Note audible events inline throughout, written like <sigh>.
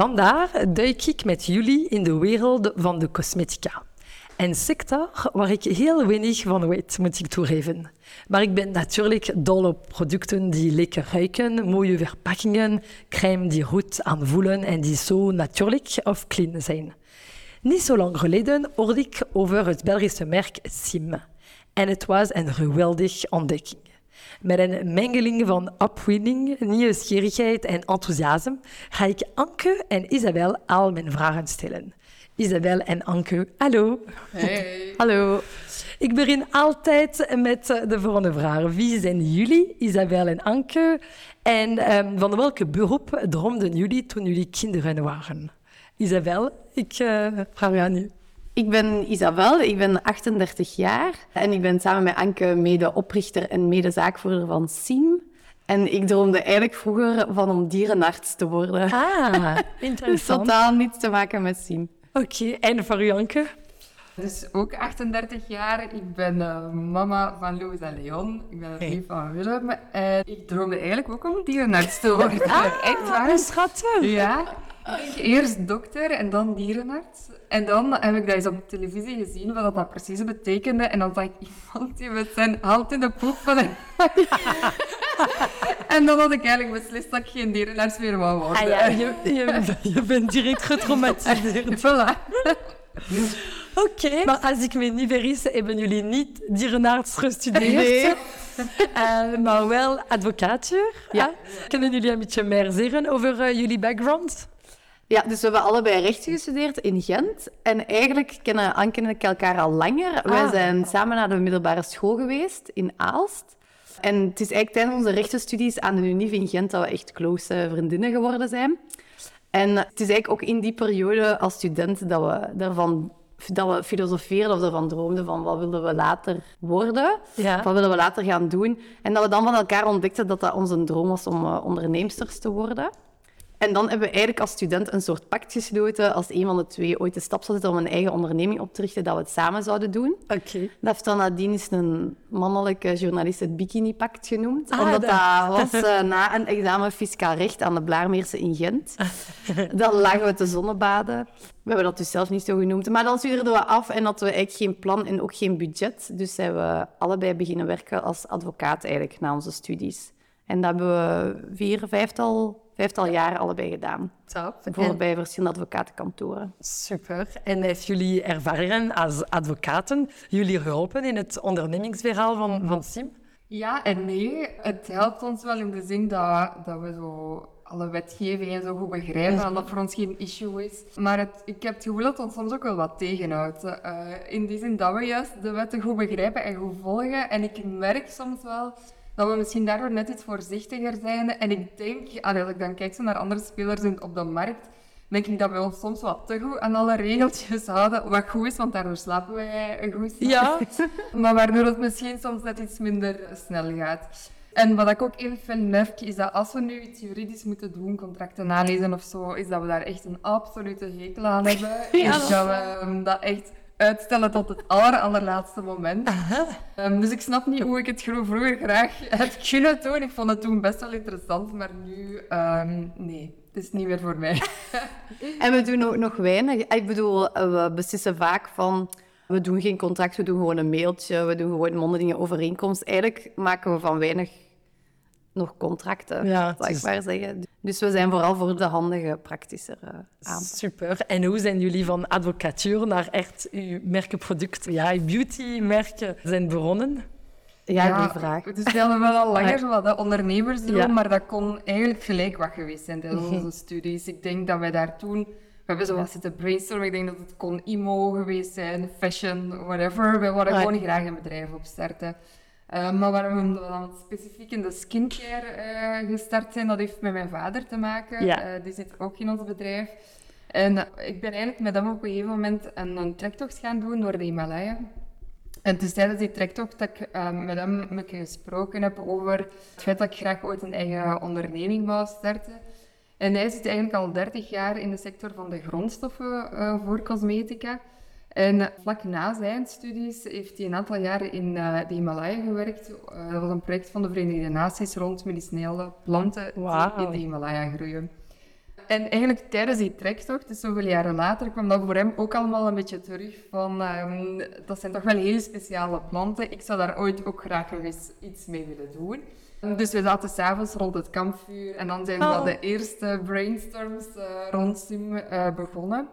Vandaag duik ik met jullie in de wereld van de cosmetica. Een sector waar ik heel weinig van weet, moet ik toegeven. Maar ik ben natuurlijk dol op producten die lekker ruiken, mooie verpakkingen, crème die goed aanvoelen en die zo natuurlijk of clean zijn. Niet zo lang geleden hoorde ik over het Belgische merk Sim. En het was een geweldig ontdekking. Met een mengeling van opwinding, nieuwsgierigheid en enthousiasme ga ik Anke en Isabel al mijn vragen stellen. Isabel en Anke, hallo. Hey. <laughs> hallo. Ik begin altijd met de volgende vraag. Wie zijn jullie, Isabel en Anke? En um, van welke beroep droomden jullie toen jullie kinderen waren? Isabel, ik uh, vraag je aan u. Ik ben Isabel, ik ben 38 jaar en ik ben samen met Anke mede-oprichter en mede-zaakvoerder van SIEM. En ik droomde eigenlijk vroeger van om dierenarts te worden. Ah, <laughs> interessant. dus totaal niets te maken met SIEM. Oké, okay. en voor u, Anke? Dus ook 38 jaar. Ik ben uh, mama van Louis en Leon. Ik ben het hey. lief van Willem. En ik droomde eigenlijk ook om dierenarts te <laughs> worden. ah, echt waar? Schattig. Ja. Eerst dokter en dan dierenarts. En dan heb ik dat eens op televisie gezien, wat dat precies betekende. En dan zag ik iemand die met zijn hand in de poep van een... <laughs> en dan had ik eigenlijk beslist dat ik geen dierenarts meer wou worden. Ah, ja, je, je, je, bent direct getraumatiseerd. <laughs> voilà. Oké, okay. maar als ik me niet vergis, hebben jullie niet dierenarts gestudeerd. Nee. Uh, maar wel advocatuur. Ja. Kunnen jullie een beetje meer zeggen over uh, jullie background? Ja, dus we hebben allebei rechten gestudeerd in Gent. En eigenlijk kennen Anke en ik elkaar al langer. Ah. Wij zijn samen naar de middelbare school geweest in Aalst. En het is eigenlijk tijdens onze rechtenstudies aan de UNIF in Gent dat we echt close vriendinnen geworden zijn. En het is eigenlijk ook in die periode als student dat we daarvan dat we filosofeerden of ervan droomden van wat willen we later worden, ja. wat willen we later gaan doen. En dat we dan van elkaar ontdekten dat dat onze droom was om uh, onderneemsters te worden. En dan hebben we eigenlijk als student een soort pact gesloten als een van de twee ooit de stap zou zetten om een eigen onderneming op te richten, dat we het samen zouden doen. Oké. Okay. Dat heeft dan nadien is een mannelijke journalist het Bikini-pact genoemd. Ah, omdat dat, dat was uh, na een examen fiscaal recht aan de Blaarmeerse in Gent. <laughs> dan lagen we te zonnebaden. We hebben dat dus zelf niet zo genoemd. Maar dan stuurden we af en hadden we eigenlijk geen plan en ook geen budget. Dus zijn we allebei beginnen werken als advocaat eigenlijk na onze studies. En dat hebben we vier, vijftal vijftal jaar allebei gedaan. Top. Voor en... bij verschillende advocatenkantoren. Super. En heeft jullie ervaringen als advocaten jullie geholpen in het ondernemingsverhaal van, van SIM? Ja en nee. Het helpt ons wel in de zin dat, dat we zo alle wetgeving en zo goed begrijpen en dat voor ons geen issue is. Maar het, ik heb het gevoel dat het ons soms ook wel wat tegenhoudt. Uh, in die zin dat we juist de wetten goed begrijpen en goed volgen. En ik merk soms wel dat we misschien daardoor net iets voorzichtiger zijn. En ik denk, als ik dan kijk zo naar andere spelers in, op de markt, denk ik dat we ons soms wat te goed aan alle regeltjes houden. Wat goed is, want daardoor slapen wij een goed slaap. Ja. <laughs> maar waardoor het misschien soms net iets minder snel gaat. En wat ik ook even vind merk, is dat als we nu iets juridisch moeten doen, contracten nalezen of zo, is dat we daar echt een absolute hekel aan hebben. <laughs> Ja, is dat we dat echt uitstellen tot het aller, allerlaatste moment. Um, dus ik snap niet hoe ik het vroeger graag had kunnen doen. Ik vond het toen best wel interessant, maar nu, um, nee, het is niet meer voor mij. <laughs> en we doen ook nog weinig. Ik bedoel, we beslissen vaak van... We doen geen contract, we doen gewoon een mailtje, we doen gewoon mondelinge overeenkomst. Eigenlijk maken we van weinig nog contracten, ja, zal ik maar zeggen. Dus we zijn vooral voor de handige, praktische uh, aan. Super. En hoe zijn jullie van advocatuur naar echt uw merkenproduct, ja, beautymerken zijn begonnen? Ja, ja, die vraag. Het is wel, wel al langer <laughs> zo wat ondernemers doen, maar dat kon eigenlijk gelijk wat geweest zijn tijdens onze <laughs> studies. Ik denk dat wij daar toen... We hebben zo wat zitten brainstormen. Ik denk dat het kon IMO geweest zijn, fashion, whatever. We wilden gewoon graag een bedrijf opstarten. Uh, maar waarom we dan specifiek in de skincare uh, gestart zijn, dat heeft met mijn vader te maken. Ja. Uh, die zit ook in ons bedrijf. En ik ben eigenlijk met hem op een gegeven moment een, een trektocht gaan doen door de Himalaya. En het is tijdens die trektocht dat ik met hem met gesproken heb over het feit dat ik graag ooit een eigen onderneming wou starten. En hij zit eigenlijk al 30 jaar in de sector van de grondstoffen voor cosmetica. En vlak na zijn studies heeft hij een aantal jaren in uh, de Himalaya gewerkt. Uh, dat was een project van de Verenigde Naties rond medicinale planten die in de Himalaya groeien. En eigenlijk tijdens die trektocht, dus zoveel jaren later, kwam dat voor hem ook allemaal een beetje terug van... Um, dat zijn toch wel hele speciale planten. Ik zou daar ooit ook graag nog eens iets mee willen doen. Dus we zaten s'avonds rond het kampvuur en dan zijn oh. de eerste brainstorms uh, rond Sim begonnen.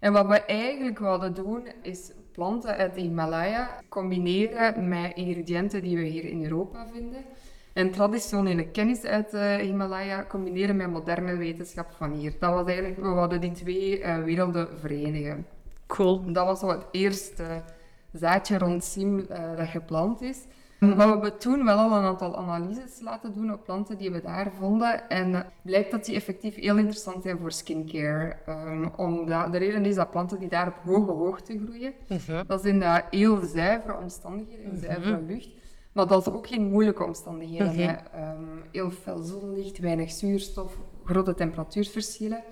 En wat we eigenlijk wilden doen, is planten uit de Himalaya combineren met ingrediënten die we hier in Europa vinden. En traditionele kennis uit de Himalaya combineren met moderne wetenschap van hier. Dat was eigenlijk, we wilden die twee uh, werelden verenigen. Cool. Dat was zo het eerste zaadje rond Sim uh, dat geplant is. Maar we hebben toen wel al een aantal analyses laten doen op planten die we daar vonden. En blijkt dat die effectief heel interessant zijn voor skincare. Um, omdat, de reden is dat planten die daar op hoge hoogte groeien, mhm. dat is in uh, heel zuivere omstandigheden, in mhm. zuivere lucht. Maar dat is ook geen moeilijke omstandigheden. Mm heel veel zonlicht, weinig zuurstof, grote temperatuurverschillen.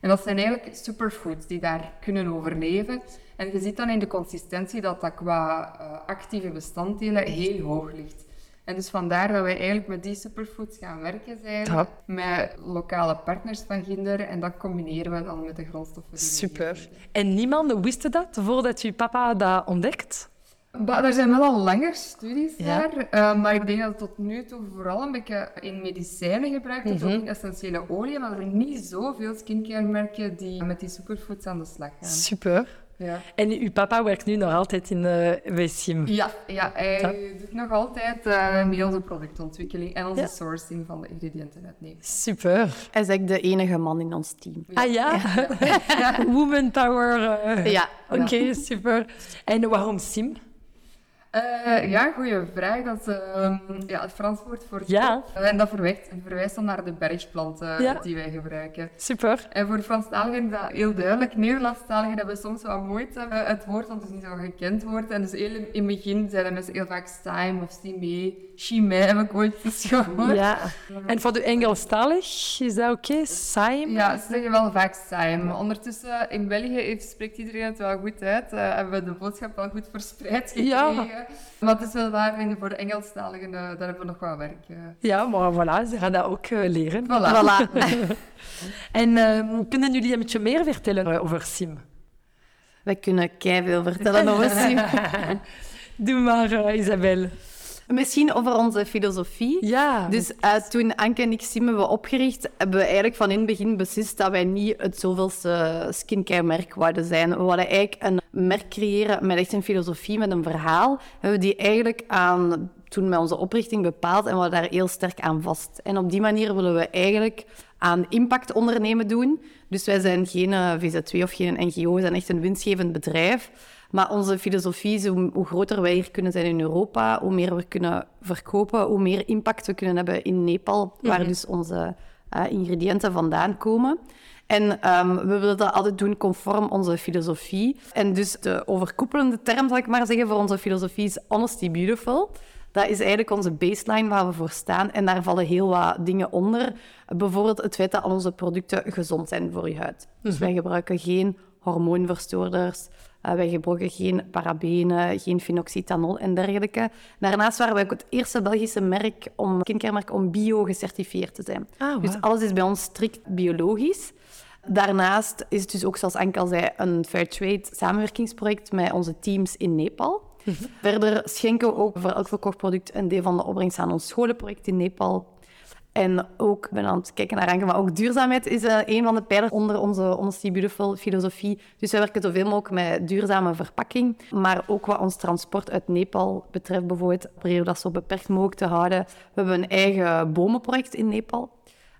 En dat zijn eigenlijk superfoods die daar kunnen overleven. En je ziet dan in de consistentie dat dat qua uh, actieve bestanddelen heel hoog ligt. En dus vandaar dat wij eigenlijk met die superfoods gaan werken zijn, met lokale partners van Ginder, en dat combineren we dan met de grondstoffen. Super. En niemand wist dat voordat je papa dat ontdekt? Maar er zijn wel al langer studies daar, uh, maar ik denk dat het tot nu toe vooral een beetje in medicijnen gebruikt wordt, mm -hmm. ook in essentiële olie, maar er zijn niet zoveel skincare-merken die met die superfoods aan de slag gaan. Super. Ja. En uw papa werkt nu nog altijd in de WSIM? Ja, ja, hij doet nog altijd uh, met onze productontwikkeling en onze sourcing van de ingrediënten uitnemen. Super. Hij is eigenlijk de enige man in ons team. Ah ja? <laughs> Woman power. Uh. Ja. Oké, super. En waarom SIM? Uh, ja, goede vraag. Dat uh, ja, het Frans woord voor ja. En dat verwijst, verwijst dan naar de bergplanten die wij gebruiken. Super. En voor Franstaligen is dat heel duidelijk. Nederlandstaligen hebben soms wat moeite het woord, want het is niet zo gekend woord. En dus heel in het begin zeiden mensen heel vaak stime of stime. Chimé heb ik ooit eens gehoord. Ja. En voor de Engelstalig, is dat oké? Okay? Ja, ze zeggen wel vaak Sime. Ondertussen, in België spreekt iedereen het wel goed uit. Hebben we de boodschap wel goed verspreid gekregen. Ja. Maar het is wel waar, voor de Engelstaligen, uh, daar hebben we nog wat werk. Uh. Ja, maar voilà, ze gaan dat ook leren. Voilà. voilà. <laughs> en ehm, kunnen jullie een beetje meer vertellen over Sim? Wij kunnen veel vertellen over Sim. <laughs> Doe maar, Isabel. Misschien over onze filosofie. Ja. Dus uh, toen Anke en ik Sim hebben opgericht, hebben we eigenlijk van in het begin beslist dat wij niet het zoveelste skincare-merk wilden zijn. We wilden eigenlijk een merk creëren met echt een filosofie, met een verhaal. We hebben die eigenlijk aan, toen met onze oprichting bepaald en we daar heel sterk aan vast. En op die manier willen we eigenlijk aan impact ondernemen doen. Dus wij zijn geen eh, VZ2 of geen NGO, we zijn echt een winstgevend bedrijf. Maar onze filosofie is hoe, hoe, groter wij hier kunnen zijn in Europa, hoe meer we kunnen verkopen, hoe meer impact we kunnen hebben in Nepal, waar mhm. dus onze uh, ingrediënten vandaan komen. En um, we willen dat altijd doen conform onze filosofie. En dus de overkoepelende term, zal ik maar zeggen, voor onze filosofie is honesty beautiful. Dat is eigenlijk onze baseline waar we voor staan. En daar vallen heel wat dingen onder. Bijvoorbeeld het feit dat al onze producten gezond zijn voor je huid. Dus mhm. wij gebruiken geen hormoonverstoorders. Uh, wij gebruiken geen parabenen, geen phenoxyethanol en dergelijke. Daarnaast waren wij ook het eerste Belgische merk om, skincare om bio gecertificeerd te zijn. Ah, Dus alles is bij ons strikt biologisch. Daarnaast is het dus ook, zoals Anke al zei, een Fairtrade samenwerkingsproject met onze teams in Nepal. Mhm. Verder schenken we ook voor elk verkocht product een deel van de opbrengst aan ons scholenproject in Nepal. En ook, ik ben aan het kijken naar Anke, maar ook duurzaamheid is uh, een van de pijlers onder onze Honesty Beautiful filosofie. Dus wij werken zoveel mogelijk met duurzame verpakking. Maar ook wat ons transport uit Nepal betreft, bijvoorbeeld, proberen we dat zo beperkt mogelijk te houden. We hebben een eigen bomenproject in Nepal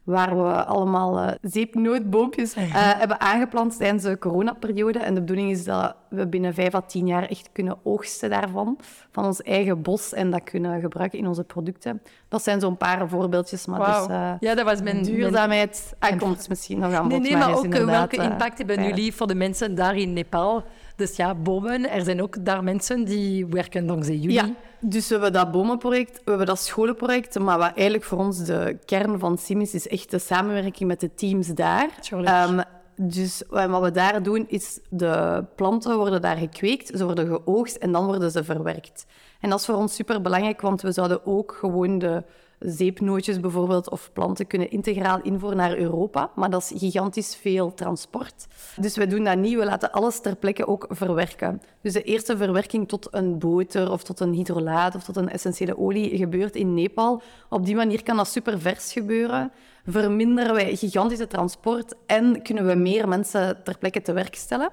waar we allemaal uh, zeepnootboompjes uh, <laughs> hebben aangeplant tijdens de coronaperiode. En de bedoeling is dat we binnen vijf à tien jaar echt kunnen oogsten daarvan, van ons eigen bos, en dat kunnen gebruiken in onze producten. Dat zijn zo'n paar voorbeeldjes, maar wow. dus, uh, ja, dat was mijn duurzaamheid mijn... Ah, komt misschien nog aan bod. Nee, nee, maar, maar ook welke impact hebben jullie voor de mensen daar in Nepal? Dus ja, bomen, er zijn ook daar mensen die werken dankzij jullie. Ja, dus we hebben dat bomenproject, we hebben dat scholenproject, maar wat eigenlijk voor ons de kern van SIM is, is echt de samenwerking met de teams daar. Um, dus wat we daar doen, is de planten worden daar gekweekt, ze worden geoogst en dan worden ze verwerkt. En dat is voor ons super belangrijk, want we zouden ook gewoon de zeepnootjes bijvoorbeeld of planten kunnen integraal invoeren naar Europa. Maar dat is gigantisch veel transport. Dus we doen dat niet. We laten alles ter plekke ook verwerken. Dus de eerste verwerking tot een boter of tot een hydrolaat of tot een essentiële olie gebeurt in Nepal. Op die manier kan dat super vers gebeuren. Verminderen wij gigantische transport en kunnen we meer mensen ter plekke te werk stellen.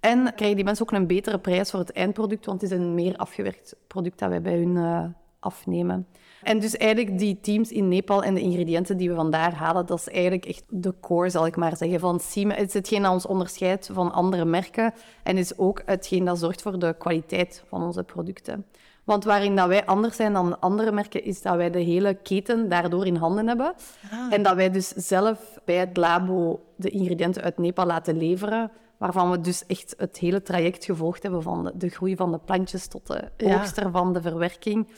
En krijgen die mensen ook een betere prijs voor het eindproduct, want het is een meer afgewerkt product dat wij bij hun uh, afnemen. En dus eigenlijk die teams in Nepal en de ingrediënten die we vandaar halen, dat is eigenlijk echt de core, zal ik maar zeggen, van Siem. Het is hetgeen dat ons onderscheidt van andere merken en is ook hetgeen dat zorgt voor de kwaliteit van onze producten. Want waarin dat wij anders zijn dan andere merken, is dat wij de hele keten daardoor in handen hebben. Ah. En dat wij dus zelf bij het labo de ingrediënten uit Nepal laten leveren waarvan we dus echt het hele traject gevolgd hebben van de, groei van de plantjes tot de oogst ervan, de verwerking.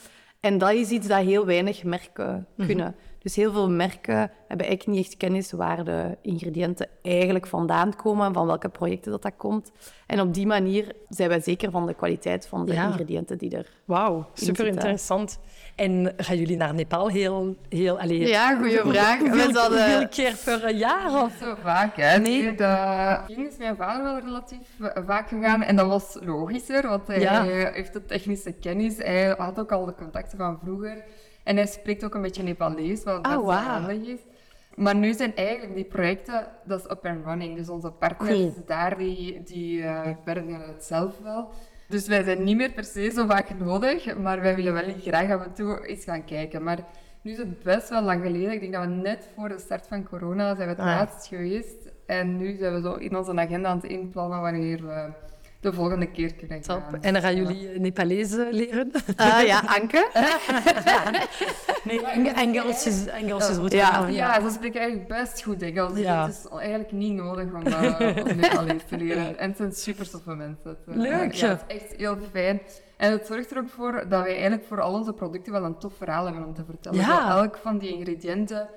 En dat is iets dat heel weinig merken mhm. kunnen. Dus heel veel merken hebben eigenlijk niet echt kennis waar de ingrediënten eigenlijk vandaan komen, van welke projecten dat, dat komt. En op die manier zijn wij zeker van de kwaliteit van de ingrediënten die er Wauw, super interessant. En gaan jullie naar Nepal heel... heel allez, ja, goede vraag. Hoeveel, hadden... hoeveel keer per jaar? Of? Zo vaak, hè. Nee. Ging is mijn vader wel relatief vaak gegaan. En dat was logischer, want hij heeft de technische kennis. Hij had ook al de contacten van vroeger. En hij spreekt ook een beetje Nepalees, wat oh, wow. is. Maar nu zijn eigenlijk die projecten, dat is up and running. Dus onze partners daar, die, die uh, het zelf wel. Dus wij zijn niet meer per se zo vaak nodig, maar wij willen wel graag af en toe eens gaan kijken. Maar nu is het best wel lang geleden. Ik denk dat we net voor de start van corona zijn we het ah. laatst geweest. En nu zijn we zo in onze agenda aan het inplannen wanneer we de volgende keer kunnen gaan. En dan gaan jullie uh, Nepalees leren? Uh, ja, Anke. <laughs> nee, Engels is, Engels is goed. Ja, ja, ze spreken eigenlijk best goed Engels. Ja. Het is eigenlijk niet nodig om, uh, om Nepalees te leren. En het zijn super toffe mensen. Het, Leuk. Ja, het is echt heel fijn. En het zorgt er ook voor dat wij eigenlijk voor al onze producten wel een tof verhaal hebben om te vertellen. Ja. elk van die ingrediënten,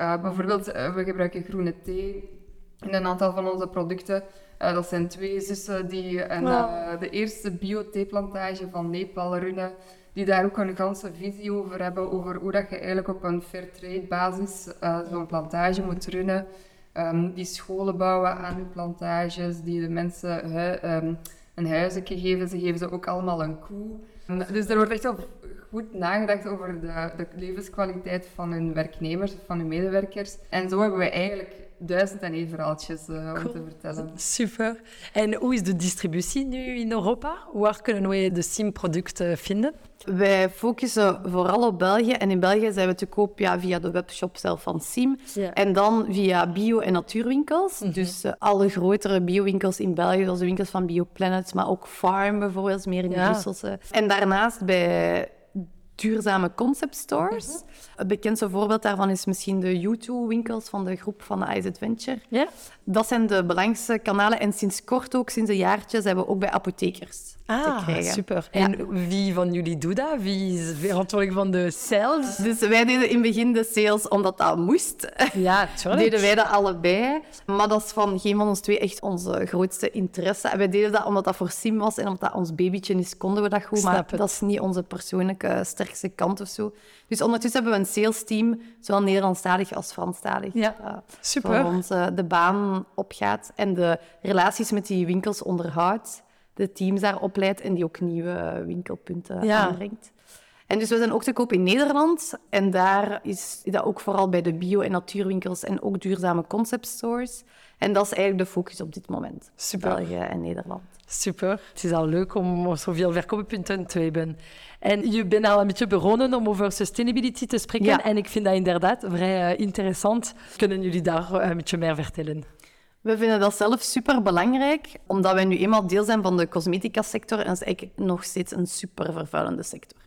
uh, bijvoorbeeld, we gebruiken groene thee in een aantal van onze producten. Uh, dat zijn twee zussen die een, uh, de eerste biotheeplantage van Nepal runnen. Die daar ook een ganse visie over hebben, over hoe dat je eigenlijk op een fair trade basis uh, zo'n plantage moet runnen. Um, die scholen bouwen aan hun plantages, die de mensen um, een huisje geven. Ze geven ze ook allemaal een koe. Um, dus er wordt echt wel goed nagedacht over de, de levenskwaliteit van hun werknemers, van hun medewerkers. En zo hebben we eigenlijk duizend en één verhaaltjes uh, om te vertellen. Super. En hoe is de distributie nu in Europa? Waar kunnen wij de SIM-producten vinden? Wij focussen vooral op België. En in België zijn we te koop ja, via de webshop zelf van SIM. En dan via bio- en natuurwinkels. Mhm. Dus uh, alle grotere biowinkels in België, zoals de winkels van BioPlanet, maar ook Farm bijvoorbeeld, meer in de Brusselse. En daarnaast bij duurzame concept stores. Het bekendste voorbeeld daarvan is misschien de U2-winkels van de groep van de Ice Adventure. Ja? Dat zijn de belangrijkste kanalen. En sinds kort ook, sinds een jaartje, zijn we ook bij apothekers te Ah, krijgen. super. Ja. En wie van jullie doet dat? Wie is verantwoordelijk van de sales? Dus wij deden in het begin de sales omdat dat moest. Ja, <laughs> tuurlijk. deden wij dat allebei. Maar dat is van geen van ons twee echt onze grootste interesse. En wij deden dat omdat dat voor Sim was en omdat dat ons babytje is, konden we dat goed. Snap maar het. dat is niet onze persoonlijke kant of zo. Dus ondertussen hebben we een sales team, zowel Nederlandstalig als Franstalig. Ja, eh, super. Voor ons eh, de baan opgaat en de relaties met die winkels onderhoudt. De teams daar opleidt en die ook nieuwe winkelpunten Ja. aanbrengt. En dus we zijn ook te koop in Nederland. En daar is dat ook vooral bij de bio- en natuurwinkels en ook duurzame concept stores. En dat is eigenlijk de focus op dit moment. Super. België en Nederland. Super. Het is al leuk om zoveel verkooppunten te hebben. En je bent al een beetje begonnen om over sustainability te spreken. Ja. En ik vind dat inderdaad vrij eh, interessant. Kunnen jullie daar eh, een beetje meer vertellen? We vinden dat zelf super belangrijk, omdat wij nu eenmaal deel zijn van de cosmetica-sector. En dat is eigenlijk nog steeds een super vervuilende sector.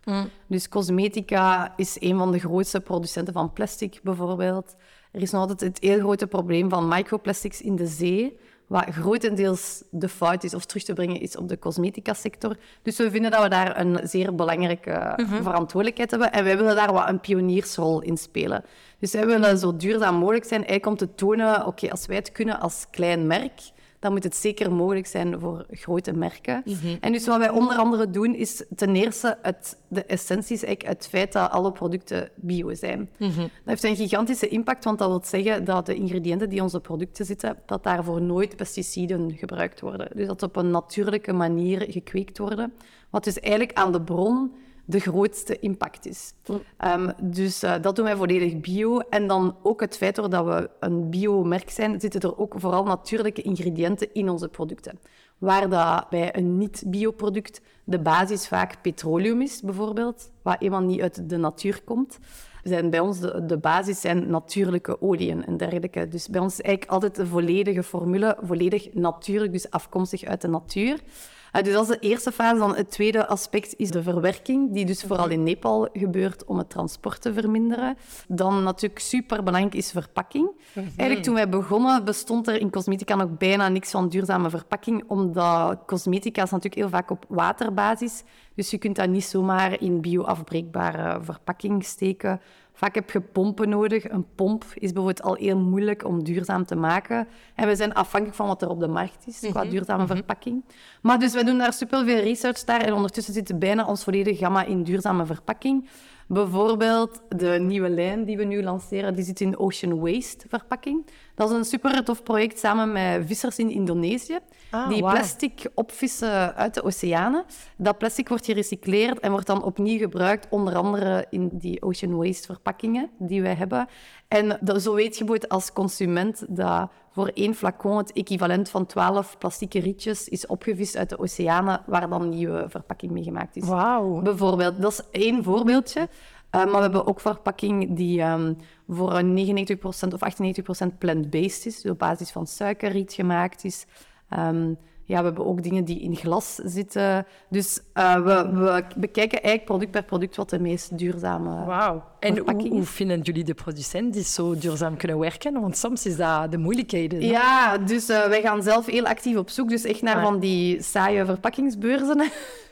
Dus cosmetica is een van de grootste producenten van plastic, bijvoorbeeld. Er is nog altijd het heel grote probleem van microplastics in de zee, wat grotendeels de fout is of terug te brengen is op de cosmetica-sector. Dus we vinden dat we daar een zeer belangrijke verantwoordelijkheid hebben. En wij willen daar wat een pioniersrol in spelen. Dus wij willen zo duurzaam mogelijk zijn, eigenlijk om te tonen, oké, als wij het kunnen als klein merk, dan moet het zeker mogelijk zijn voor grote merken. En dus wat wij onder andere doen, is ten eerste het, de essentie is eigenlijk het feit dat alle producten bio zijn. Dat heeft een gigantische impact, want dat wil zeggen dat de ingrediënten die in onze producten zitten, dat daarvoor nooit pesticiden gebruikt worden. Dus dat op een natuurlijke manier gekweekt worden. Wat dus eigenlijk aan de bron de grootste impact is. Ehm, dus eh, dat doen wij volledig bio. En dan ook het feit doordat we een biomerk zijn, zitten er ook vooral natuurlijke ingrediënten in onze producten. Waar dat bij een niet-bioproduct de basis vaak petroleum is, bijvoorbeeld, wat eenmaal niet uit de natuur komt. Zijn bij ons de, de basis zijn natuurlijke oliën en dergelijke. Dus bij ons is eigenlijk altijd de volledige formule, volledig natuurlijk, dus afkomstig uit de natuur. Uh, dus dat is de eerste fase. Dan het tweede aspect is de verwerking, die dus vooral in Nepal gebeurt om het transport te verminderen. Dan natuurlijk superbelangrijk is verpakking. Eigenlijk toen wij begonnen bestond er in cosmetica nog bijna niks van duurzame verpakking, omdat cosmetica is natuurlijk heel vaak op waterbasis. Dus je kunt dat niet zomaar in bio-afbreekbare verpakking steken. Vaak heb je pompen nodig. Een pomp is bijvoorbeeld al heel moeilijk om duurzaam te maken. En we zijn afhankelijk van wat er op de markt is qua duurzame verpakking. Maar dus we doen daar superveel research naar en ondertussen zit bijna ons volledige gamma in duurzame verpakking. Bijvoorbeeld de nieuwe lijn die we nu lanceren, die zit in Ocean Waste verpakking. Dat is een super tof project samen met vissers in Indonesië. Ah, die plastic opvissen uit de oceanen. Dat plastic wordt gerecycleerd en wordt dan opnieuw gebruikt, onder andere in die Ocean Waste verpakkingen die wij hebben. En dat, zo weet je bijvoorbeeld als consument dat voor één flacon het equivalent van 12 plastieke rietjes is opgevist uit de oceanen, waar dan nieuwe verpakking mee gemaakt is. Wauw. Bijvoorbeeld, dat is één voorbeeldje. Uh, maar we hebben ook verpakking die um, voor een 99% of 98% plant-based is, dus op basis van suikerriet gemaakt is. Um, ja, we hebben ook dingen die in glas zitten. Dus uh, we, we, bekijken eigenlijk product per product wat de meest duurzame Wauw. En hoe, vinden jullie de producent die zo duurzaam kunnen werken? Want soms is dat de moeilijkheden. Ja, dus uh, wij gaan zelf heel actief op zoek. Dus echt naar Ah. van die saaie verpakkingsbeurzen.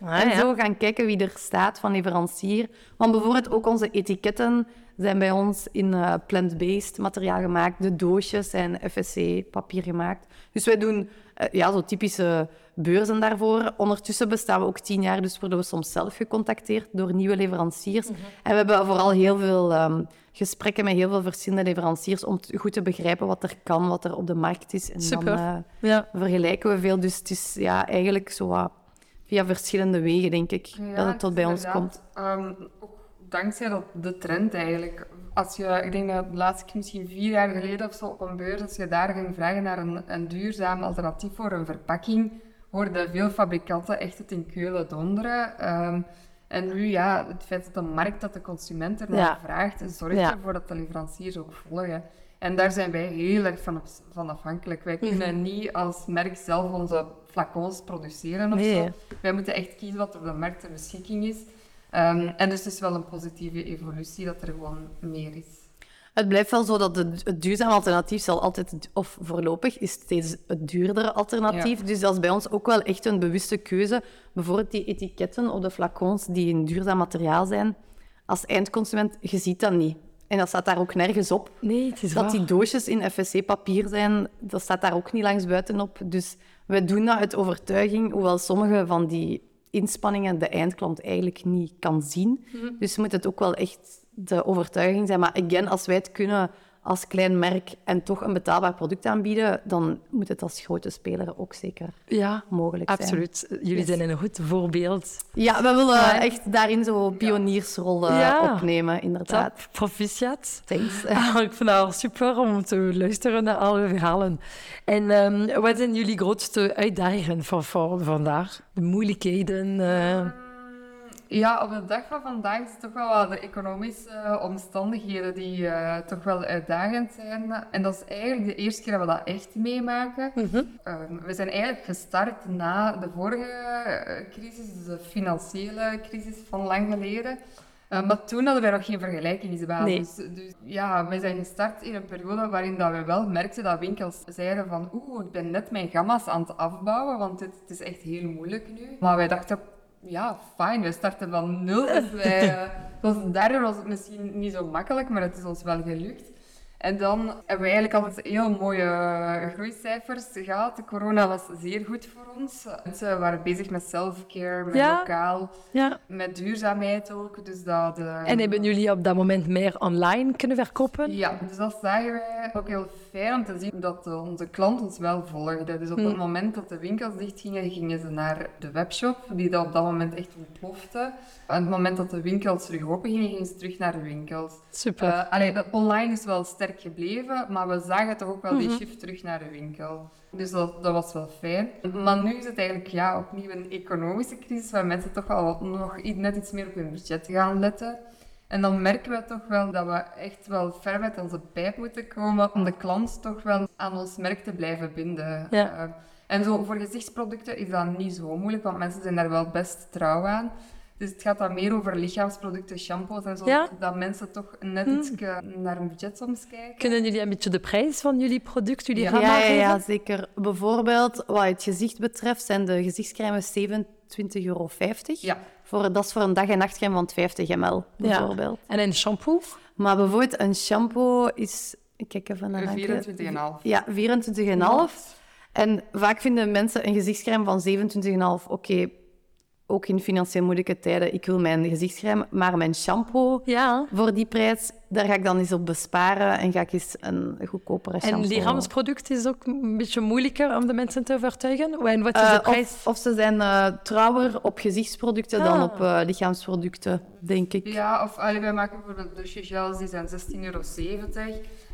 Ah, en ja. zo gaan kijken wie er staat van leverancier. Want bijvoorbeeld ook onze etiketten zijn bij ons in uh, plant-based materiaal gemaakt. De doosjes zijn FSC-papier gemaakt. Dus wij doen uh, ja, zo typische beurzen daarvoor. Ondertussen bestaan we ook tien jaar, dus worden we soms zelf gecontacteerd door nieuwe leveranciers. Mhm. En we hebben vooral heel veel um, gesprekken met heel veel verschillende leveranciers om goed te begrijpen wat er kan, wat er op de markt is. En Super. dan uh, Ja. vergelijken we veel. Dus het is ja, eigenlijk zo via verschillende wegen, denk ik, dat het tot bij ons komt. Um, ook dankzij dat, de trend eigenlijk. Als je, ik denk dat de laatste keer misschien vier jaar geleden of zo op een beurs, als je daar ging vragen naar een, een duurzaam alternatief voor een verpakking, hoorden veel fabrikanten echt het in keulen donderen. Um, en nu, ja, het feit dat de markt, dat de consument ernaar Ja. vraagt, zorgt Ja. ervoor dat de leveranciers ook volgen. En daar zijn wij heel erg van, van afhankelijk. Wij kunnen niet als merk zelf onze flacons produceren of Nee. zo. Wij moeten echt kiezen wat er op de markt ter beschikking is. Ehm, en dus het is wel een positieve evolutie dat er gewoon meer is. Het blijft wel zo dat het, het duurzaam alternatief zal altijd, of voorlopig, is steeds het duurdere alternatief. Ja. Dus dat is bij ons ook wel echt een bewuste keuze. Bijvoorbeeld die etiketten op de flacons die een duurzaam materiaal zijn. Als eindconsument, je ziet dat niet. En dat staat daar ook nergens op. Nee, het is Dat waar. die doosjes in FSC-papier zijn, dat staat daar ook niet langs buitenop. Dus wij doen dat uit overtuiging, hoewel sommige van die inspanningen de eindklant eigenlijk niet kan zien. Dus moet het ook wel echt de overtuiging zijn. Maar again, als wij het kunnen als klein merk en toch een betaalbaar product aanbieden, dan moet het als grote speler ook zeker Ja, mogelijk zijn. absoluut. Jullie Yes. zijn een goed voorbeeld. Ja, we willen Ja. echt daarin zo pioniersrol Ja. opnemen, inderdaad. Top, proficiat. Thanks. <laughs> Ah, ik vind het super om te luisteren naar alle verhalen. En ehm, wat zijn jullie grootste uitdagingen voor, voor vandaag? De moeilijkheden? eh? Ja, op de dag van vandaag is het toch wel wat de economische eh, omstandigheden die eh, toch wel uitdagend zijn. En dat is eigenlijk de eerste keer dat we dat echt meemaken. Ehm, we zijn eigenlijk gestart na de vorige eh, crisis, dus de financiële crisis van lang geleden. Eh, maar toen hadden wij nog geen vergelijkingsbasis. Dus ja, wij zijn gestart in een periode waarin dat we wel merkten dat winkels zeiden van oeh, ik ben net mijn gamma's aan het afbouwen, want dit, het is echt heel moeilijk nu. Maar wij dachten, ja, fijn, we starten van nul. Dus <laughs> wij, eh, was, daardoor was het misschien niet zo makkelijk, maar het is ons wel gelukt. En dan hebben we eigenlijk altijd heel mooie eh, groeicijfers gehad. De corona was zeer goed voor ons. Mensen waren bezig met self-care, met Ja. lokaal, ja. met duurzaamheid ook. Dus dat, eh, En hebben jullie op dat moment meer online kunnen verkopen? ja, dus dat zagen wij ook heel fijn om te zien dat eh, onze klant ons wel volgde. Dus op het moment dat de winkels dichtgingen, gingen ze naar de webshop, die dat op dat moment echt ontplofte. En op het moment dat de winkels terug open gingen, gingen ze terug naar de winkels. Super. Allee, dat online is wel sterk gebleven, maar we zagen toch ook wel die shift terug naar de winkel. Dus dat, dat was wel fijn. Maar nu is het eigenlijk ja, opnieuw een economische crisis waar mensen toch wel nog net iets meer op hun budget gaan letten. En dan merken we toch wel dat we echt wel ver met onze pijp moeten komen om de klant toch wel aan ons merk te blijven binden. Ja. Eh, en zo voor gezichtsproducten is dat niet zo moeilijk, want mensen zijn daar wel best trouw aan. Dus het gaat dan meer over lichaamsproducten, shampoos en zo, Ja. dat mensen toch net iets naar hun budget soms kijken. Kunnen jullie een beetje de prijs van jullie product, jullie Ja. ja, zeker. Bijvoorbeeld, wat het gezicht betreft, zijn de gezichtscrèmes 27,50 euro. Ja. Voor, dat is voor een dag- en nachtcrème van 50 ml, bijvoorbeeld. En een shampoo? Maar bijvoorbeeld een shampoo is... Ik kijk even naar... 24,5. Ja, 24,5. En vaak vinden mensen een gezichtscrème van 27,5 oké, ook in financieel moeilijke tijden, ik wil mijn gezichtscrème, maar mijn shampoo Ja. voor die prijs, daar ga ik dan eens op besparen en ga ik eens een goedkopere shampoo... En lichaamsproduct is ook een beetje moeilijker om de mensen te overtuigen. En wat is Eh, de prijs? of, of ze zijn eh, trouwer op gezichtsproducten dan Ah. op eh, lichaamsproducten, denk ik. Ja, of allee, wij maken bijvoorbeeld douchegels, die zijn 16,70 euro.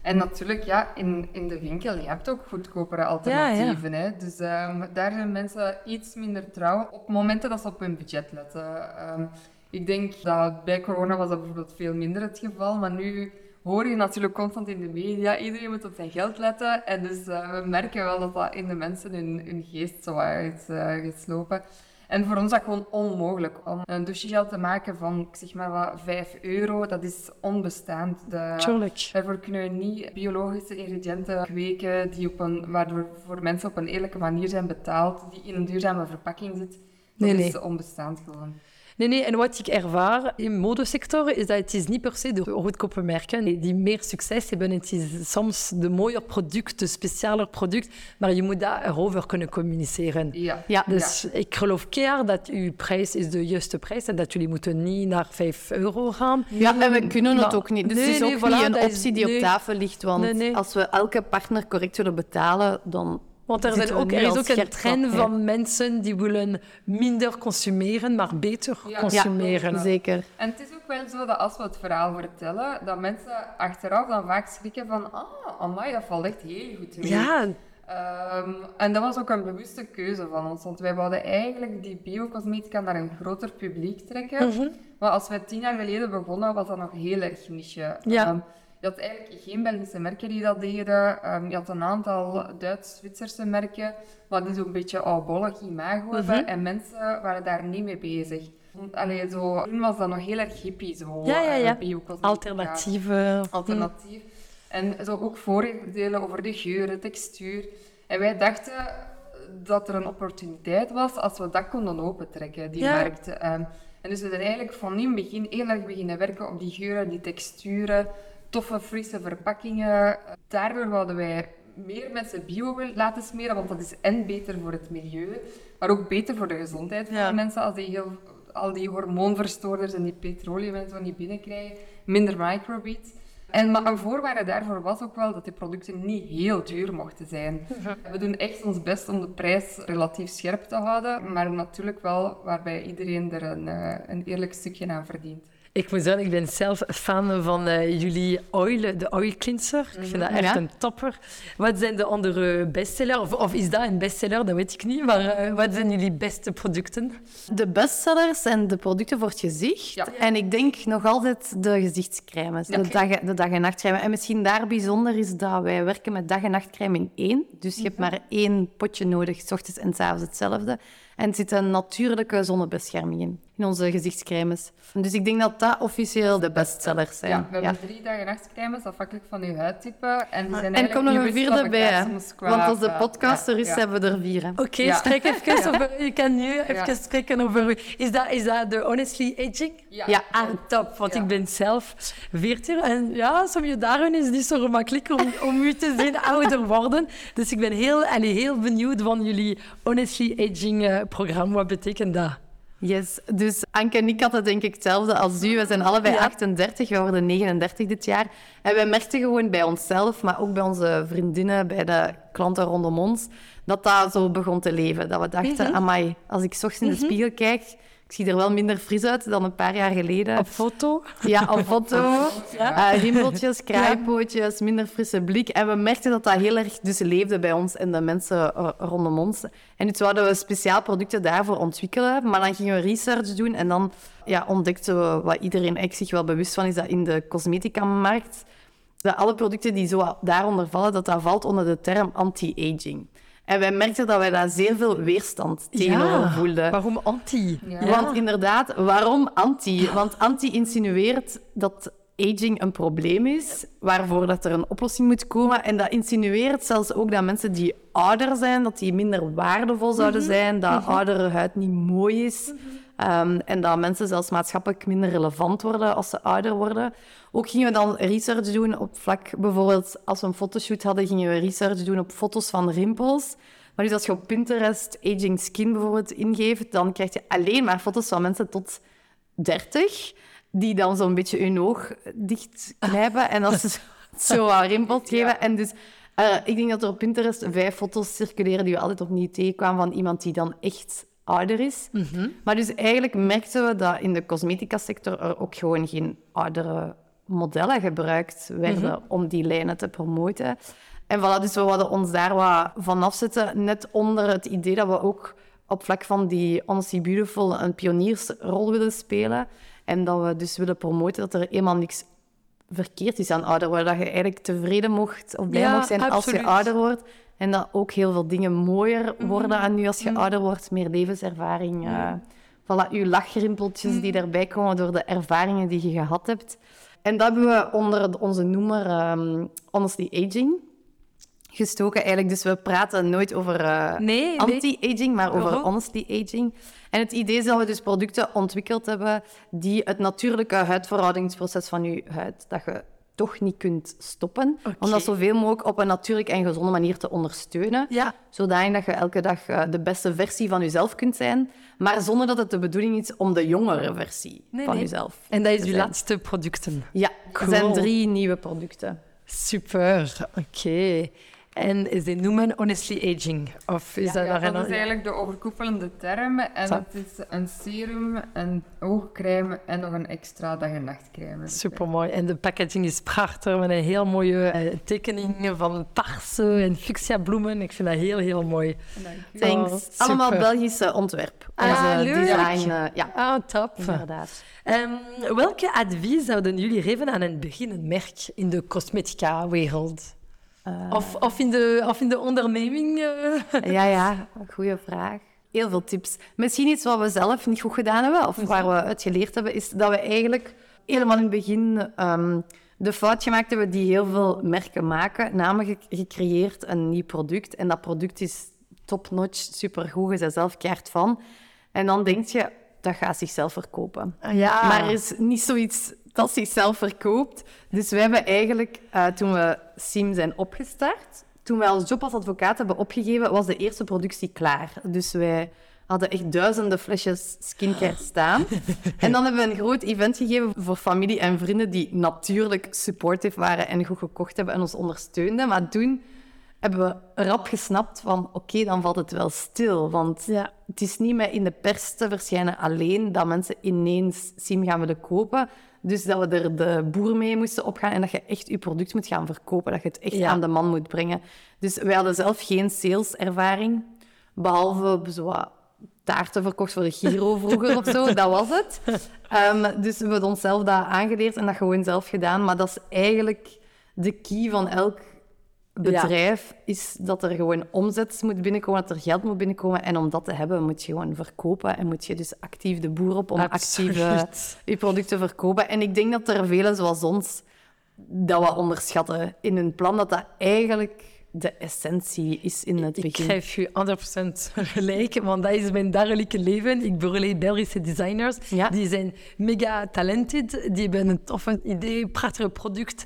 En natuurlijk, ja, in, in de winkel, je hebt ook goedkopere alternatieven. Hè? Dus ehm, daar zijn mensen iets minder trouw op momenten dat ze op hun budget letten. Ehm, ik denk dat bij corona was dat bijvoorbeeld veel minder het geval, maar nu hoor je natuurlijk constant in de media, iedereen moet op zijn geld letten. En dus eh, we merken wel dat dat in de mensen hun, hun geest zo is eh, geslopen. En voor ons is dat gewoon onmogelijk om een douchegel te maken van, zeg maar wat, 5 euro. Dat is onbestaand. De, Tuurlijk. Daarvoor kunnen we niet biologische ingrediënten kweken die op een, waardoor voor mensen op een eerlijke manier zijn betaald, die in een duurzame verpakking zit. Dat Nee, nee. is onbestaand gewoon. Nee, nee, en wat ik ervaar in de modesector is dat het is niet per se de goedkope merken die meer succes hebben. Het is soms de mooier product, de specialer product, maar je moet daarover kunnen communiceren. Ja. Ja. Dus ik geloof keer dat uw prijs is de juiste prijs en dat jullie moeten niet naar 5 euro gaan. Ja, en we kunnen het ook niet. Dus Nee, het is nee, ook voilà, niet een is- optie die nee. op tafel ligt. Want Nee, nee. als we elke partner correct willen betalen, dan... Want er, zijn we ook, er is ook een trend van mensen die willen minder consumeren, maar beter Ja. consumeren. Ja. Zeker. En het is ook wel zo dat als we het verhaal vertellen, dat mensen achteraf dan vaak schrikken van, ah, amai, dat valt echt heel goed mee. Ja, Ehm, en dat was ook een bewuste keuze van ons, want wij wilden eigenlijk die biocosmetica naar een groter publiek trekken. Mhm. Maar als wij tien jaar geleden begonnen, was dat nog heel erg niche. Ja. Ehm, je had eigenlijk geen Belgische merken die dat deden. Ehm, je had een aantal Duits-Zwitserse merken, maar die zo'n beetje oudbollig imago hebben. Mhm. En mensen waren daar niet mee bezig. vond- Allee, zo, toen was dat nog heel erg hippie, zo. Ja, ja, ja. Alternatieve. alternatief. En zo ook vooroordelen over de geur, de textuur. En wij dachten dat er een opportuniteit was als we dat konden opentrekken, die Ja. markt. Ehm, en dus we zijn eigenlijk van in het begin heel erg beginnen werken op die geuren, die texturen, toffe, frisse verpakkingen. Daardoor wilden wij meer mensen bio willen laten smeren, want dat is en beter voor het milieu, maar ook beter voor de gezondheid van Ja. de mensen als die heel, al die hormoonverstoorders en die petroleum en zo niet binnenkrijgen. Minder microbeats. En maar een voorwaarde daarvoor was ook wel dat die producten niet heel duur mochten zijn. We doen echt ons best om de prijs relatief scherp te houden, maar natuurlijk wel waarbij iedereen er een, eh, een eerlijk stukje aan verdient. Ik moet zeggen, ik ben zelf fan van eh, jullie oil, de oil cleanser. Ik vind dat echt Ja. een topper. Wat zijn de andere bestsellers? Of, of is dat een bestseller? Dat weet ik niet. Maar eh, wat zijn jullie beste producten? De bestsellers zijn de producten voor het gezicht. Ja. En ik denk nog altijd de gezichtscrèmes, de, dag, de dag- en nachtcrème. En misschien daar bijzonder is dat wij werken met dag- en nachtcrème in één. Dus je hebt maar één potje nodig, s ochtends en s avonds hetzelfde. En er zit een natuurlijke zonnebescherming in, in onze gezichtscrèmes. Dus ik denk dat dat officieel de bestsellers zijn. Ja, we Ja. hebben drie dagen nachtcrèmes, afhankelijk van uw huidtype. En, die zijn En er komt nog een vierde bij, soms want als de ja, podcast er is, hebben we er vier. Oké, Ja. spreek even <laughs> over... Je kan nu even Ja. spreken over... Is dat, is dat de Honestly Aging? Ja. Ja. Ah, top, want Ja. ik ben zelf 14 en ja, sommige dagen is het niet zo gemakkelijk om, om u te zien <laughs> ouder worden. Dus ik ben heel, allee, heel benieuwd van jullie Honestly Aging eh, programma. Wat betekent dat? Yes, dus Anke en ik hadden denk ik hetzelfde als u. We zijn allebei Ja. 38, we worden 39 dit jaar. En wij merkten gewoon bij onszelf, maar ook bij onze vriendinnen, bij de klanten rondom ons, dat dat zo begon te leven. Dat we dachten, amai, als ik 's ochtends in de spiegel kijk, ik zie er wel minder fris uit dan een paar jaar geleden. Op foto? Ja, op foto. Ja. Eh, rimpeltjes, kraaipootjes, minder frisse blik. En we merkten dat dat heel erg dus leefde bij ons en de mensen eh, rondom ons. En dus zouden we speciaal producten daarvoor ontwikkelen. Maar dan gingen we research doen en dan ja, ontdekten we wat iedereen echt zich wel bewust van is, dat in de cosmetica-markt, dat alle producten die zo daaronder vallen, dat dat valt onder de term anti-aging. En wij merkten dat wij daar zeer veel weerstand tegenover voelden. Waarom anti? Ja. Want inderdaad, waarom anti? Want anti insinueert dat aging een probleem is, waarvoor dat er een oplossing moet komen. En dat insinueert zelfs ook dat mensen die ouder zijn, dat die minder waardevol zouden zijn, dat oudere huid niet mooi is. Ehm, en dat mensen zelfs maatschappelijk minder relevant worden als ze ouder worden. Ook gingen we dan research doen op vlak, bijvoorbeeld als we een fotoshoot hadden, gingen we research doen op foto's van rimpels. Maar dus als je op Pinterest aging skin bijvoorbeeld ingeeft, dan krijg je alleen maar foto's van mensen tot 30, die dan zo'n beetje hun oog dicht knijpen en als ze <laughs> zo wat rimpels geven. En dus eh, ik denk dat er op Pinterest vijf foto's circuleren die we altijd opnieuw tegenkwamen van iemand die dan echt ouder is. Maar dus eigenlijk merkten we dat in de cosmetica-sector er ook gewoon geen oudere modellen gebruikt werden om die lijnen te promoten. En voilà, dus we wilden ons daar wat van afzetten, net onder het idee dat we ook op vlak van die Honestly Beautiful een pioniersrol willen spelen. En dat we dus willen promoten dat er eenmaal niks verkeerd is aan ouder worden. Dat je eigenlijk tevreden mocht of blij Ja, mocht zijn als je ouder wordt. En dat ook heel veel dingen mooier worden aan nu als je ouder wordt. Meer levenservaring. eh voilà, je lachrimpeltjes die erbij komen door de ervaringen die je gehad hebt. En dat hebben we onder de- onze noemer ehm, Honestly Aging gestoken eigenlijk. Dus we praten nooit over eh, Nee, nee. anti-aging, maar over honestly aging. En het idee is dat we dus producten ontwikkeld hebben die het natuurlijke huidverhoudingsproces van je huid, dat je toch niet kunt stoppen, om dat zoveel mogelijk op een natuurlijke en gezonde manier te ondersteunen. Ja. Zodanig dat je elke dag eh, de beste versie van jezelf kunt zijn, maar zonder dat het de bedoeling is om de jongere versie Nee, van nee. jezelf En dat is zijn. laatste producten. Ja, Cool. er zijn drie nieuwe producten. Super, oké. En ze noemen Honestly Aging? Of is dat Ja, is eigenlijk de overkoepelende term. En het is een serum, een oogcrème en nog een extra dag- en nachtcrème. Supermooi. En de packaging is prachtig met een heel mooie eh, tekening van paarse en fuchsia bloemen. Ik vind dat heel, heel mooi. Dank. Thanks. Oh. Allemaal Belgische ontwerp. Ah, leuk. design, eh, ja, Ah, top. inderdaad. Ehm, welke advies zouden jullie geven aan een beginnend merk in de cosmetica-wereld? Eh, Of, of, in de, of in de onderneming? eh? Ja, ja, <laughs> goede vraag. Heel veel tips. Misschien iets wat we zelf niet goed gedaan hebben, of waar we uit geleerd hebben, is dat we eigenlijk helemaal in het begin ehm, de fout gemaakt hebben die heel veel merken maken. Namelijk gecreëerd een nieuw product. En dat product is top-notch, supergoed, je bent zelf keert van. En dan denk je, dat gaat zichzelf verkopen. Ja. Maar er is niet zoiets dat zichzelf verkoopt. Dus we hebben eigenlijk, eh, toen we Sim zijn opgestart, toen wij als job als advocaat hebben opgegeven, was de eerste productie klaar. Dus wij hadden echt duizenden flesjes skincare staan. <laughs> en dan hebben we een groot event gegeven voor familie en vrienden die natuurlijk supportive waren en goed gekocht hebben en ons ondersteunden. Maar toen hebben we rap gesnapt van oké, dan valt het wel stil. Want Ja. het is niet meer in de pers te verschijnen alleen dat mensen ineens SIM gaan willen kopen. Dus dat we er de boer mee moesten opgaan en dat je echt je product moet gaan verkopen. Dat je het echt Ja. aan de man moet brengen. Dus wij hadden zelf geen saleservaring. Behalve zo wat taarten verkocht voor de Giro vroeger of zo. Dat was het. Ehm, dus we hebben onszelf dat aangeleerd en dat gewoon zelf gedaan. Maar dat is eigenlijk de key van elk bedrijf is dat er gewoon omzet moet binnenkomen, dat er geld moet binnenkomen. En om dat te hebben, moet je gewoon verkopen. En moet je dus actief de boer op om actief Absoluut. je producten te verkopen. En ik denk dat er velen zoals ons dat wat onderschatten in hun plan, dat dat eigenlijk de essentie is in het Ik begin. geef je 100% gelijk, want dat is mijn dagelijkse leven. Ik begeleid Belgische designers. Ja. Die zijn mega talented, die hebben een toffe idee, prachtig product.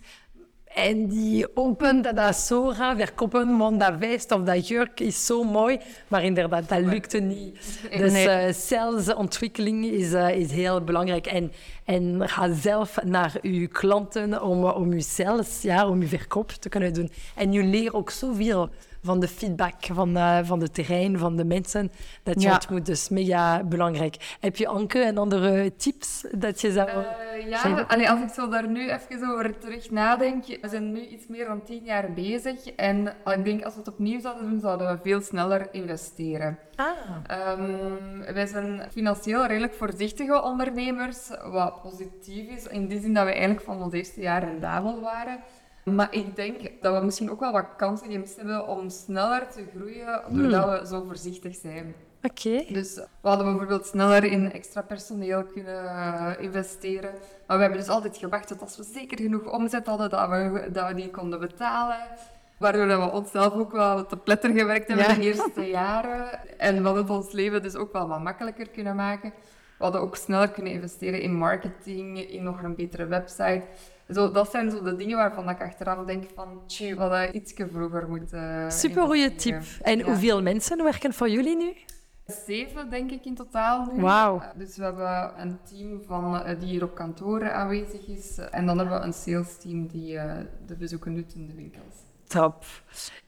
En die open dat dat zo gaan verkopen, want dat vest of dat jurk is zo mooi. Maar inderdaad, dat lukte niet. <laughs> Dus Nee. eh salesontwikkeling is, eh, is heel belangrijk. En, en ga zelf naar uw klanten om, om uw sales, ja, om uw verkoop te kunnen doen. En je leert ook zoveel van de feedback van, eh, van de terrein, van de mensen dat je Ja. ontmoet. Dus mega belangrijk. Heb je Anke en andere tips dat je zou... Eh, ja, allee, als ik zo daar nu even over terug nadenk, we zijn nu iets meer dan tien jaar bezig en ik denk als we het opnieuw zouden doen, zouden we veel sneller investeren. Ah, Ehm, wij zijn financieel redelijk voorzichtige ondernemers, wat positief is in die zin dat we eigenlijk van ons eerste jaar rendabel waren. Maar ik denk dat we misschien ook wel wat kansen gemist hebben om sneller te groeien, doordat we zo voorzichtig zijn. oké. Dus we hadden bijvoorbeeld sneller in extra personeel kunnen eh, investeren. Maar we hebben dus altijd gewacht tot als we zeker genoeg omzet hadden, dat we, dat we die konden betalen. Waardoor dat we onszelf ook wel te pletter gewerkt hebben Ja. de eerste jaren. En we hadden ons leven dus ook wel wat makkelijker kunnen maken. We hadden ook sneller kunnen investeren in marketing, in nog een betere website. Zo, dat zijn zo de dingen waarvan ik achteraf denk van, tjie, we hadden ietsje vroeger moeten Super goede tip. En Ja. hoeveel mensen werken voor jullie nu? Zeven, denk ik, in totaal nu. Wauw. Uh, Dus we hebben een team van, eh, die hier op kantoor aanwezig is. En dan hebben we een sales team die eh, de bezoeken doet in de winkels. Top.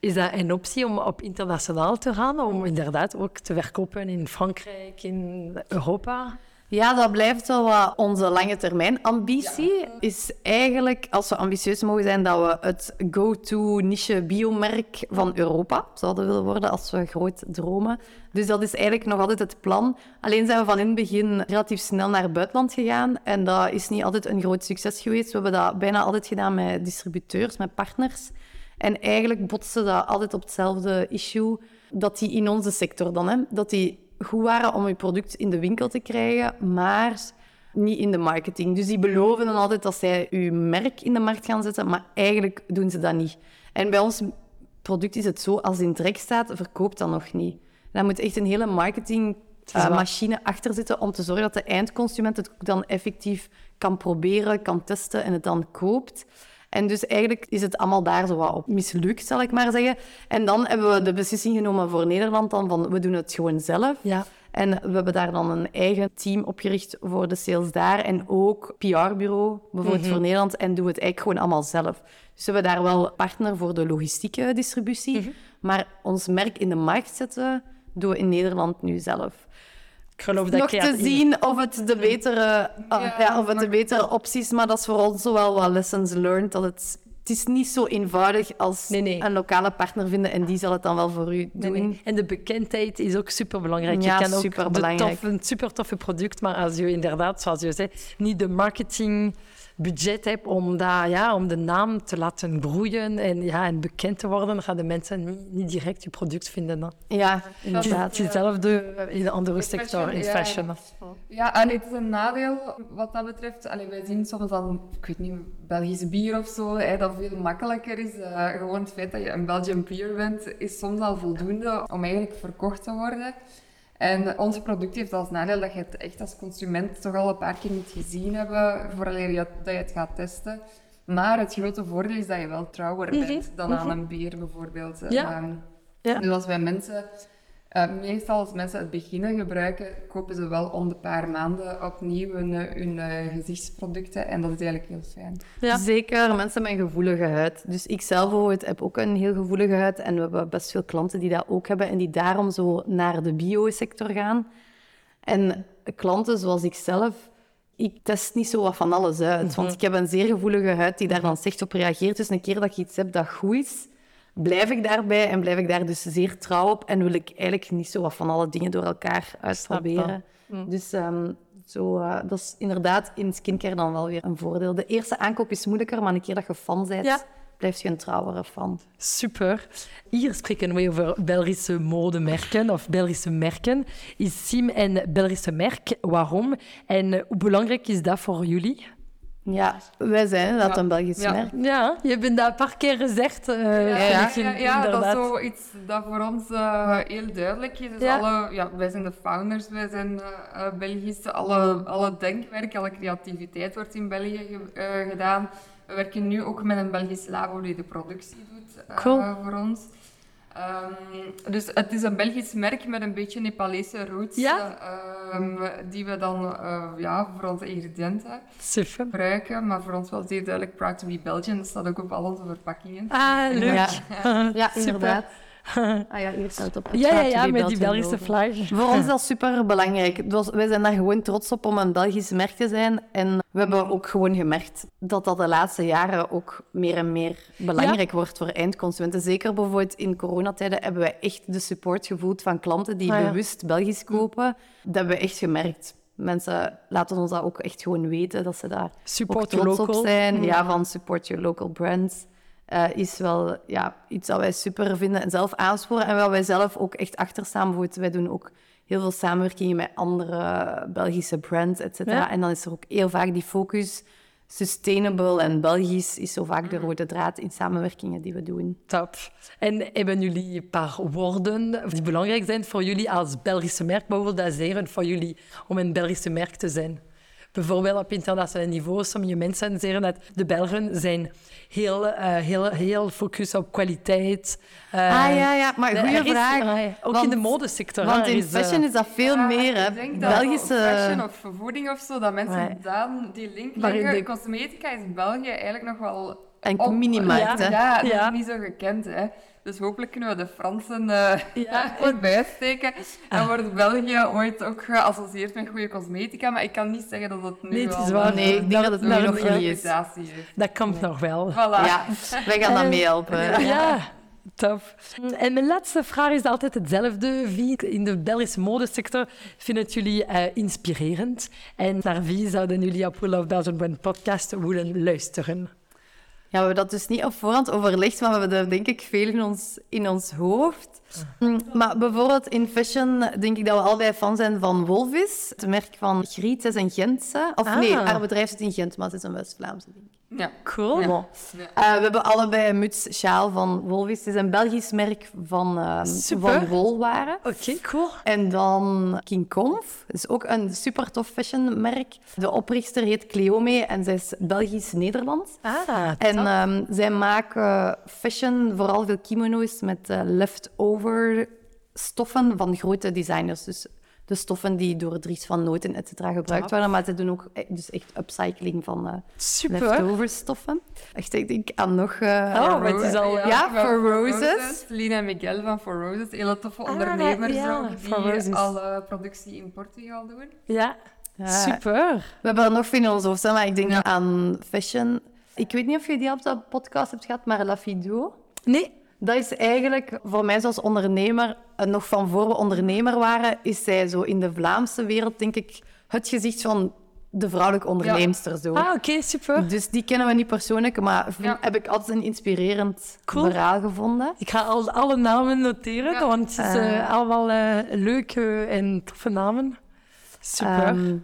Is dat een optie om op internationaal te gaan? Om inderdaad ook te verkopen in Frankrijk, in Europa? Ja, dat blijft wel wat onze lange termijn ambitie. Is eigenlijk, als we ambitieus mogen zijn, dat we het go-to niche biomerk van Europa zouden willen worden als we groot dromen. Dus dat is eigenlijk nog altijd het plan. Alleen zijn we van in het begin relatief snel naar het buitenland gegaan. En dat is niet altijd een groot succes geweest. We hebben dat bijna altijd gedaan met distributeurs, met partners. En eigenlijk botste dat altijd op hetzelfde issue. Dat die in onze sector dan, hè, dat die goed waren om je product in de winkel te krijgen, maar niet in de marketing. Dus die beloven dan altijd dat zij je merk in de markt gaan zetten, maar eigenlijk doen ze dat niet. En bij ons product is het zo, als het in trek staat, verkoopt dat nog niet. Daar moet echt een hele marketing is waar. eh, achter zitten om te zorgen dat de eindconsument het dan effectief kan proberen, kan testen en het dan koopt. En dus eigenlijk is het allemaal daar zo wat op mislukt, zal ik maar zeggen. En dan hebben we de beslissing genomen voor Nederland dan van we doen het gewoon zelf. Ja. En we hebben daar dan een eigen team opgericht voor de sales daar. En ook PR-bureau, bijvoorbeeld voor Nederland. En doen we het eigenlijk gewoon allemaal zelf. Dus we hebben daar wel partner voor de logistieke distributie. Maar ons merk in de markt zetten, doen we in Nederland nu zelf. Ik geloof dat Nog te zien of het de betere, Ja, ja, of het de betere optie is. Maar dat is voor ons zo wel wat lessons learned. Dat het het is niet zo eenvoudig als Nee, nee. een lokale partner vinden en die zal het dan wel voor u doen. Nee, nee. En de bekendheid is ook super belangrijk. Ja, je kan ook superbelangrijk. de tof, een super toffe product, maar als je inderdaad, zoals je zei, niet de marketingbudget hebt om, dat, ja, om de naam te laten groeien en, ja, en bekend te worden, dan gaan de mensen niet, direct je product vinden. Dan. Ja, inderdaad. hetzelfde in de andere In sector, fashion, in ja. fashion. Ja, en het is een nadeel wat dat betreft. Allee, wij zien soms dan, ik weet niet, Belgisch bier of zo, hè, dat veel makkelijker is. Eh, gewoon het feit dat je een Belgian beer bent, is soms al voldoende om eigenlijk verkocht te worden. En ons product heeft als nadeel dat je het echt als consument toch al een paar keer moet gezien hebben voordat je, dat je het gaat testen. Maar het grote voordeel is dat je wel trouwer bent dan aan een bier bijvoorbeeld. Ja. Ehm, Ja. Dus als wij mensen, eh, meestal als mensen het beginnen gebruiken, kopen ze wel om de paar maanden opnieuw hun, eh, hun eh, gezichtsproducten. En dat is eigenlijk heel fijn. Ja. Zeker mensen met een gevoelige huid. Dus ik zelf bijvoorbeeld heb ook een heel gevoelige huid en we hebben best veel klanten die dat ook hebben en die daarom zo naar de biosector gaan. En klanten zoals ik zelf, ik test niet zo wat van alles uit, want ik heb een zeer gevoelige huid die daar dan slecht op reageert. Dus een keer dat ik iets heb dat goed is, blijf ik daarbij en blijf ik daar dus zeer trouw op en wil ik eigenlijk niet zo wat van alle dingen door elkaar uitproberen. Dus ehm, zo, eh, dat is inderdaad in skincare dan wel weer een voordeel. De eerste aankoop is moeilijker, maar een keer dat je fan bent, Ja. blijf je een trouwere fan. Super. Hier spreken we over Belgische modemerken of Belgische merken. Is Sim een Belgische merk? Waarom? En hoe belangrijk is dat voor jullie? Ja, wij zijn Ja. een Belgisch Ja. merk. Ja, je bent dat een paar keer gezegd. eh, Ja, ja, dat is zoiets dat voor ons eh, heel duidelijk is. Dus Ja. alle, ja, wij zijn de founders, wij zijn eh, eh, Belgisch. Alle, alle denkwerk, alle creativiteit wordt in België ge- eh, gedaan. We werken nu ook met een Belgisch labo die de productie doet eh, Cool. voor ons. Ehm, dus het is een Belgisch merk met een beetje Nepalese roots, Ja. eh, ehm, die we dan eh, ja, voor onze ingrediënten Super. gebruiken. Maar voor ons wel zeer duidelijk proud to be Belgian. Dat staat ook op al onze verpakkingen. Ah, <laughs> leuk. Ja, ja <laughs> Super. <laughs> Ah ja, hier staat het op. Ja, ja, met die Belgische flash. Voor ons is dat super belangrijk. wij zijn daar gewoon trots op om een Belgisch merk te zijn. En we hebben ook gewoon gemerkt dat dat de laatste jaren ook meer en meer belangrijk wordt voor eindconsumenten. Zeker bijvoorbeeld in coronatijden hebben wij echt de support gevoeld van klanten die Ah, ja. bewust Belgisch kopen. Dat hebben we echt gemerkt. Mensen laten ons dat ook echt gewoon weten, dat ze daar Support ook trots local. op zijn. Ja, van support your local brands. Eh, is wel ja, iets dat wij super vinden en zelf aansporen. En waar wij zelf ook echt achter staan. Bijvoorbeeld, wij doen ook heel veel samenwerkingen met andere Belgische brands, et cetera. Ja. En dan is er ook heel vaak die focus. Sustainable en Belgisch is zo vaak Mm. de rode draad in samenwerkingen die we doen. Top. En hebben jullie een paar woorden die belangrijk zijn voor jullie als Belgische merk? Bijvoorbeeld dat zeggen voor jullie om een Belgische merk te zijn. Bijvoorbeeld op internationaal niveau, sommige mensen zeggen dat de Belgen zijn heel, eh heel, heel gefocust op kwaliteit. Eh, ah ja, ja, maar goede vraag. ah, ja, ook Want- in de modesector. Want in er is, eh, fashion is dat veel Ja, meer. Hè. Ik denk dat Belgische... fashion of voeding of zo, dat mensen Nee. dan die link Maar in leggen. de- Cosmetica is in België eigenlijk nog wel... Een op- minimarkt, ja, hè. Ja, dat Ja. is niet zo gekend, hè. Dus hopelijk kunnen we de Fransen eh Ja. <laughs> bijsteken. En wordt België ooit ook geassocieerd met goede cosmetica, maar ik kan niet zeggen dat het nu Nee, het is waar. eh, Nee, ik denk dat het nu nog niet is. heeft. Dat komt nog wel. Voilà. Ja, wij gaan dat Eh, meehelpen. Ja, tof. En mijn laatste vraag is altijd hetzelfde. Wie in de Belgische modesector vinden jullie eh, inspirerend? En naar wie zouden jullie op We Love Belgium podcast willen luisteren? Ja, we hebben dat dus niet op voorhand overlegd, maar we hebben er denk ik veel in ons, in ons hoofd. Mm, Maar bijvoorbeeld in fashion denk ik dat we allebei fan zijn van Wolvis. Het merk van Griet, een Gentse. Of Ah. nee, haar bedrijf zit in Gent, maar het is een West-Vlaamse ding. Ja. Cool. Bon. Ja. Eh, we hebben allebei een muts, sjaal van Wolvis. Het is een Belgisch merk van, Super. van wolwaren. Oké, cool. En dan King Conf. Dat is ook een super tof fashionmerk. De oprichter heet Cleome en zij is Belgisch-Nederlands. Ah, En ehm, zij maken fashion, vooral veel kimono's met eh, leftover stoffen van grote designers. Dus de stoffen die door Dries van Noten et cetera gebruikt Top. worden. Maar ze doen ook e- dus echt upcycling van eh, Super. leftover stoffen. Echt, ik denk aan nog... eh, Oh, maar het is al... Ja, For Roses. Lina en Miguel van For Roses. Hele toffe Ah, ondernemers ja, die Roses. alle productie in Portugal doen. Ja, Ja. super. We hebben er nog veel in ons hoofd, maar ik denk Ja. aan fashion. Ik weet niet of je die op de podcast hebt gehad, maar La Fido. Nee. Dat is eigenlijk voor mij als ondernemer, en nog van voor we ondernemer waren, is zij zo in de Vlaamse wereld, denk ik, het gezicht van de vrouwelijke onderneemster. Zo. Ah, oké, super. Dus die kennen we niet persoonlijk, maar vind- Ja. heb ik altijd een inspirerend Cool. verhaal gevonden. Ik ga al alle namen noteren, Ja. want het is eh, Eh. allemaal eh, leuke en toffe namen. Super. Ehm,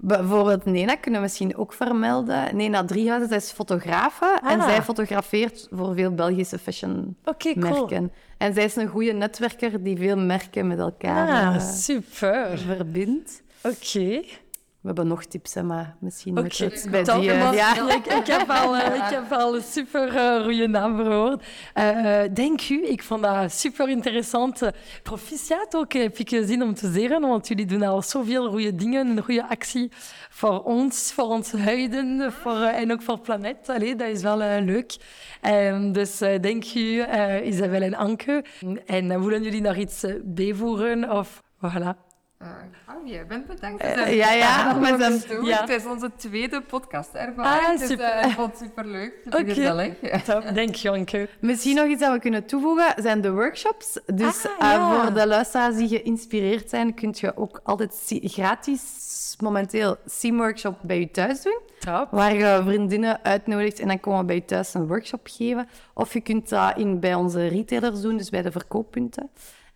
bijvoorbeeld Nena kunnen we misschien ook vermelden. Nena Driehuizen, zij is fotografe en Ah. zij fotografeert voor veel Belgische fashion Oké, cool. merken. En zij is een goede netwerker die veel merken met elkaar Ah, eh, super. verbindt. Oké. We hebben nog tips, hè, maar misschien Oké, het bij die... eh, Ja, <laughs> ik, ik heb al, eh, ik heb al een super eh, goede naam verhoord. Eh, Denk u, ik vond dat super interessant. Proficiat ook, heb ik gezien om te zeggen, want jullie doen al zoveel goede dingen, een goede actie voor ons, voor ons huiden voor, en ook voor de planeet. Allee, dat is wel leuk. Ehm, dus denk u, Isabel en Anke. En willen jullie nog iets bijvoegen? Of voilà. Eh, oh, jij bent bedankt. Eh, ja, ja, met ja. Het is onze tweede podcast-ervaring. Ah, dus, super. eh, ik vond het superleuk. <laughs> Super Oké. gezellig. <laughs> Top, Anke. Misschien nog iets dat we kunnen toevoegen, zijn de workshops. Dus Ah, eh, voor de luisteraars die geïnspireerd zijn, kun je ook altijd gratis momenteel Sim-workshop bij je thuis doen. Top. Waar je vriendinnen uitnodigt en dan komen we bij je thuis een workshop geven. Of je kunt dat in, bij onze retailers doen, dus bij de verkooppunten.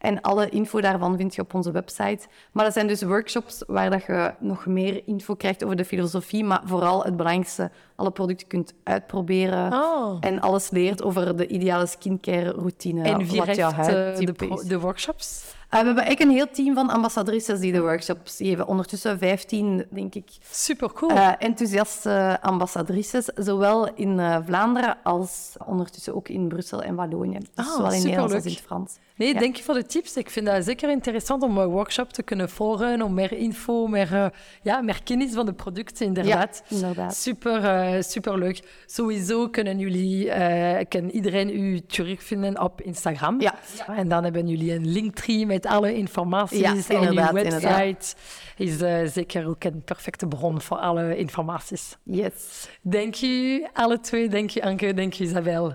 En alle info daarvan vind je op onze website. Maar dat zijn dus workshops waar dat je nog meer info krijgt over de filosofie, maar vooral het belangrijkste, alle producten kunt uitproberen. Oh. En alles leert over de ideale skincare routine. En wie wat heeft eh, de workshops? Uh, we hebben een heel team van ambassadrices die de workshops geven. Ondertussen 15, denk ik, Super cool. eh, enthousiaste ambassadrices. Zowel in eh, Vlaanderen als ondertussen ook in Brussel en Wallonië. Dus Ah, zowel in Nederlands als in het Frans. nee, ja. dank je voor de tips. Ik vind dat zeker interessant om een workshop te kunnen volgen, om meer info, meer, eh, ja, meer kennis van de producten, inderdaad. Ja, inderdaad. Super, eh, super leuk. Sowieso kunnen jullie, eh, kan iedereen u terugvinden op Instagram. Ja. En dan hebben jullie een linktree met alle informatie. Ja, en uw inderdaad, website is eh, zeker ook een perfecte bron voor alle informaties. Yes. Dank je alle twee. Dank je Anke. Dank je Isabel.